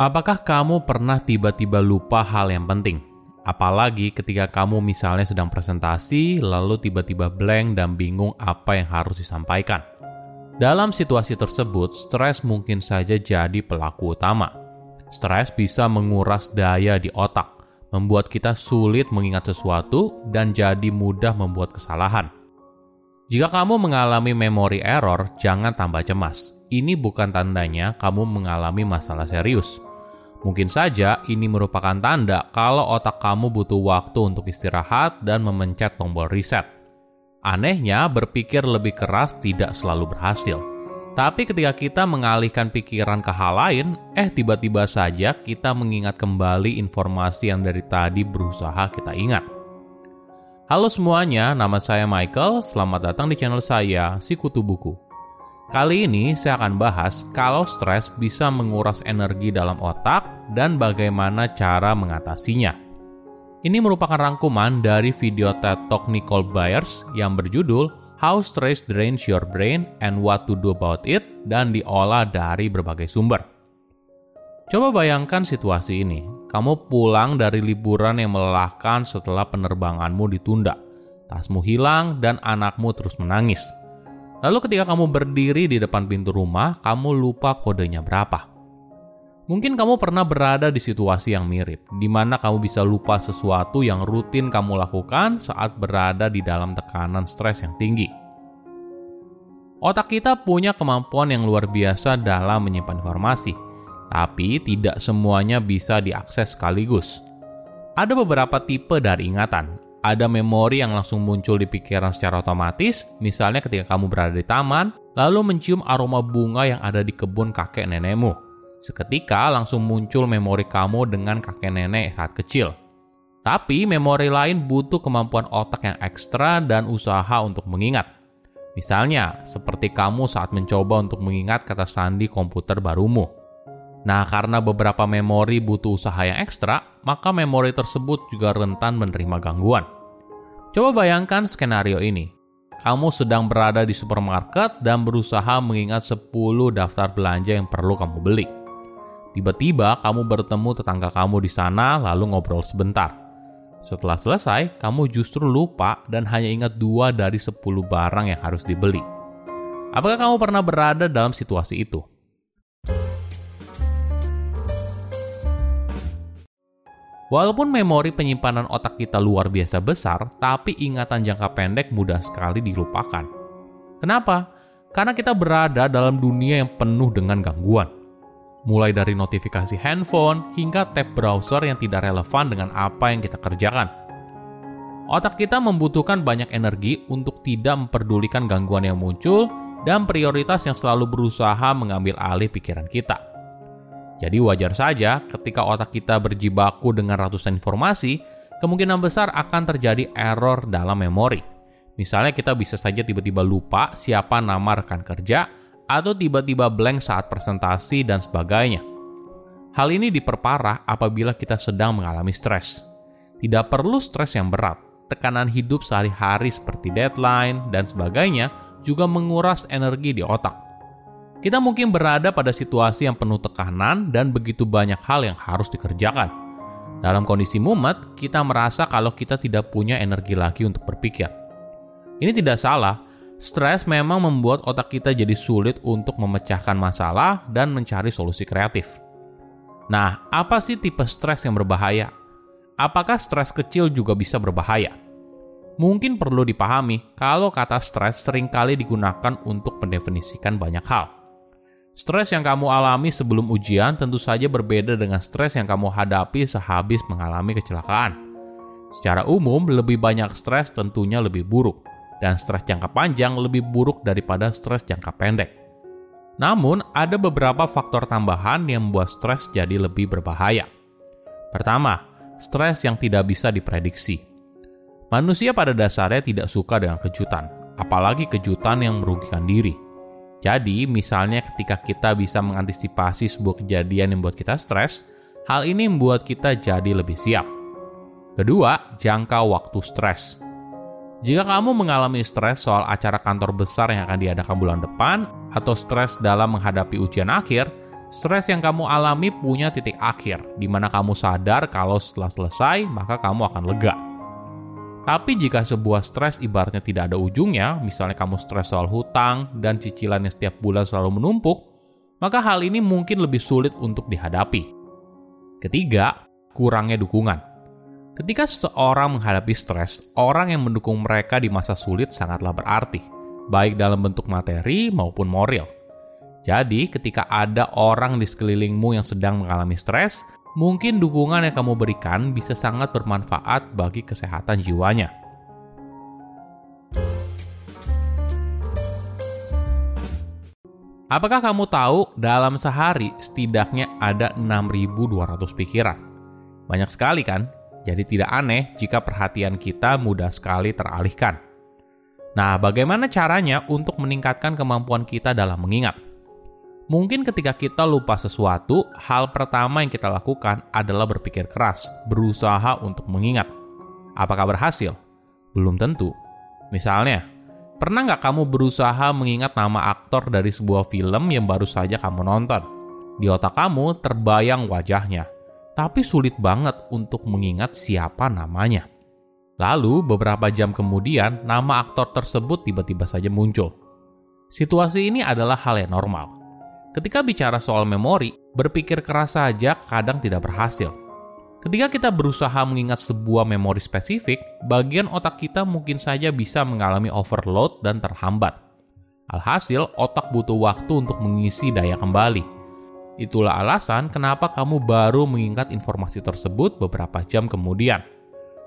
Apakah kamu pernah tiba-tiba lupa hal yang penting? Apalagi ketika kamu misalnya sedang presentasi, lalu tiba-tiba blank dan bingung apa yang harus disampaikan. Dalam situasi tersebut, stres mungkin saja jadi pelaku utama. Stres bisa menguras daya di otak, membuat kita sulit mengingat sesuatu, dan jadi mudah membuat kesalahan. Jika kamu mengalami memory error, jangan tambah cemas. Ini bukan tandanya kamu mengalami masalah serius Mungkin saja ini merupakan tanda kalau otak kamu butuh waktu untuk istirahat dan memencet tombol reset. Anehnya, berpikir lebih keras tidak selalu berhasil. Tapi ketika kita mengalihkan pikiran ke hal lain, eh tiba-tiba saja kita mengingat kembali informasi yang dari tadi berusaha kita ingat. Halo semuanya, nama saya Michael. Selamat datang di channel saya, Si Kutu Buku. Kali ini saya akan bahas kalau stres bisa menguras energi dalam otak dan bagaimana cara mengatasinya. Ini merupakan rangkuman dari video TED Talk Nicole Byers yang berjudul How Stress Drains Your Brain and What to Do About It dan diolah dari berbagai sumber. Coba bayangkan situasi ini. Kamu pulang dari liburan yang melelahkan setelah penerbanganmu ditunda. Tasmu hilang dan anakmu terus menangis. Lalu ketika kamu berdiri di depan pintu rumah, kamu lupa kodenya berapa. Mungkin kamu pernah berada di situasi yang mirip, di mana kamu bisa lupa sesuatu yang rutin kamu lakukan saat berada di dalam tekanan stres yang tinggi. Otak kita punya kemampuan yang luar biasa dalam menyimpan informasi, tapi tidak semuanya bisa diakses sekaligus. Ada beberapa tipe dari ingatan, ada memori yang langsung muncul di pikiran secara otomatis, misalnya ketika kamu berada di taman, lalu mencium aroma bunga yang ada di kebun kakek nenekmu. Seketika langsung muncul memori kamu dengan kakek nenek saat kecil. Tapi memori lain butuh kemampuan otak yang ekstra dan usaha untuk mengingat. Misalnya, seperti kamu saat mencoba untuk mengingat kata sandi komputer barumu. Nah, karena beberapa memori butuh usaha yang ekstra, maka memori tersebut juga rentan menerima gangguan. Coba bayangkan skenario ini. Kamu sedang berada di supermarket dan berusaha mengingat 10 daftar belanja yang perlu kamu beli. Tiba-tiba kamu bertemu tetangga kamu di sana lalu ngobrol sebentar. Setelah selesai, kamu justru lupa dan hanya ingat dua dari 10 barang yang harus dibeli. Apakah kamu pernah berada dalam situasi itu? Walaupun memori penyimpanan otak kita luar biasa besar, tapi ingatan jangka pendek mudah sekali dilupakan. Kenapa? Karena kita berada dalam dunia yang penuh dengan gangguan. Mulai dari notifikasi handphone hingga tab browser yang tidak relevan dengan apa yang kita kerjakan. Otak kita membutuhkan banyak energi untuk tidak memperdulikan gangguan yang muncul dan prioritas yang selalu berusaha mengambil alih pikiran kita. Jadi wajar saja ketika otak kita berjibaku dengan ratusan informasi, kemungkinan besar akan terjadi error dalam memori. Misalnya kita bisa saja tiba-tiba lupa siapa nama rekan kerja, atau tiba-tiba blank saat presentasi dan sebagainya. Hal ini diperparah apabila kita sedang mengalami stres. Tidak perlu stres yang berat, tekanan hidup sehari-hari seperti deadline dan sebagainya juga menguras energi di otak. Kita mungkin berada pada situasi yang penuh tekanan dan begitu banyak hal yang harus dikerjakan. Dalam kondisi mumet, kita merasa kalau kita tidak punya energi lagi untuk berpikir. Ini tidak salah, stres memang membuat otak kita jadi sulit untuk memecahkan masalah dan mencari solusi kreatif. Nah, apa sih tipe stres yang berbahaya? Apakah stres kecil juga bisa berbahaya? Mungkin perlu dipahami kalau kata stres sering kali digunakan untuk mendefinisikan banyak hal. Stres yang kamu alami sebelum ujian tentu saja berbeda dengan stres yang kamu hadapi sehabis mengalami kecelakaan. Secara umum, lebih banyak stres tentunya lebih buruk, dan stres jangka panjang lebih buruk daripada stres jangka pendek. Namun, ada beberapa faktor tambahan yang membuat stres jadi lebih berbahaya. Pertama, stres yang tidak bisa diprediksi. Manusia pada dasarnya tidak suka dengan kejutan, apalagi kejutan yang merugikan diri. Jadi, misalnya ketika kita bisa mengantisipasi sebuah kejadian yang membuat kita stres, hal ini membuat kita jadi lebih siap. Kedua, jangka waktu stres. Jika kamu mengalami stres soal acara kantor besar yang akan diadakan bulan depan, atau stres dalam menghadapi ujian akhir, stres yang kamu alami punya titik akhir, di mana kamu sadar kalau setelah selesai, maka kamu akan lega. Tapi jika sebuah stres ibaratnya tidak ada ujungnya, misalnya kamu stres soal hutang dan cicilannya setiap bulan selalu menumpuk, maka hal ini mungkin lebih sulit untuk dihadapi. Ketiga, kurangnya dukungan. Ketika seseorang menghadapi stres, orang yang mendukung mereka di masa sulit sangatlah berarti, baik dalam bentuk materi maupun moral. Jadi, ketika ada orang di sekelilingmu yang sedang mengalami stres, mungkin dukungan yang kamu berikan bisa sangat bermanfaat bagi kesehatan jiwanya. Apakah kamu tahu dalam sehari setidaknya ada 6.200 pikiran? Banyak sekali kan? Jadi tidak aneh jika perhatian kita mudah sekali teralihkan. Nah, bagaimana caranya untuk meningkatkan kemampuan kita dalam mengingat? Mungkin ketika kita lupa sesuatu, hal pertama yang kita lakukan adalah berpikir keras, berusaha untuk mengingat. Apakah berhasil? Belum tentu. Misalnya, pernah nggak kamu berusaha mengingat nama aktor dari sebuah film yang baru saja kamu nonton? Di otak kamu terbayang wajahnya, tapi sulit banget untuk mengingat siapa namanya. Lalu, beberapa jam kemudian, nama aktor tersebut tiba-tiba saja muncul. Situasi ini adalah hal yang normal Ketika bicara soal memori, berpikir keras saja kadang tidak berhasil. Ketika kita berusaha mengingat sebuah memori spesifik, bagian otak kita mungkin saja bisa mengalami overload dan terhambat. Alhasil, otak butuh waktu untuk mengisi daya kembali. Itulah alasan kenapa kamu baru mengingat informasi tersebut beberapa jam kemudian.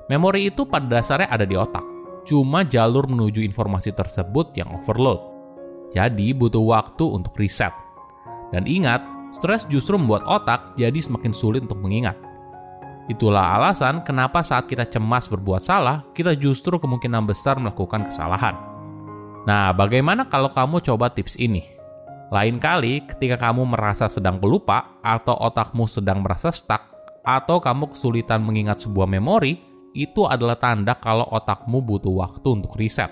Memori itu pada dasarnya ada di otak, cuma jalur menuju informasi tersebut yang overload. Jadi butuh waktu untuk riset. Dan ingat, stres justru membuat otak jadi semakin sulit untuk mengingat. Itulah alasan kenapa saat kita cemas berbuat salah, kita justru kemungkinan besar melakukan kesalahan. Nah, bagaimana kalau kamu coba tips ini? Lain kali, ketika kamu merasa sedang pelupa, atau otakmu sedang merasa stuck, atau kamu kesulitan mengingat sebuah memori, itu adalah tanda kalau otakmu butuh waktu untuk riset.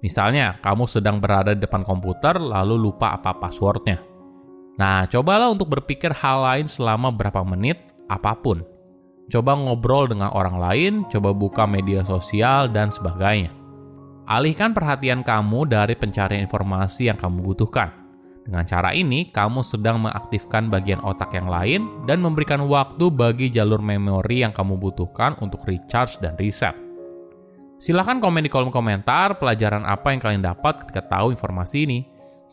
Misalnya, kamu sedang berada di depan komputer lalu lupa apa passwordnya. Nah, cobalah untuk berpikir hal lain selama berapa menit, apa pun. Coba ngobrol dengan orang lain, coba buka media sosial, dan sebagainya. Alihkan perhatian kamu dari pencarian informasi yang kamu butuhkan. Dengan cara ini, kamu sedang mengaktifkan bagian otak yang lain dan memberikan waktu bagi jalur memori yang kamu butuhkan untuk recharge dan reset. Silahkan komen di kolom komentar pelajaran apa yang kalian dapat ketika tahu informasi ini.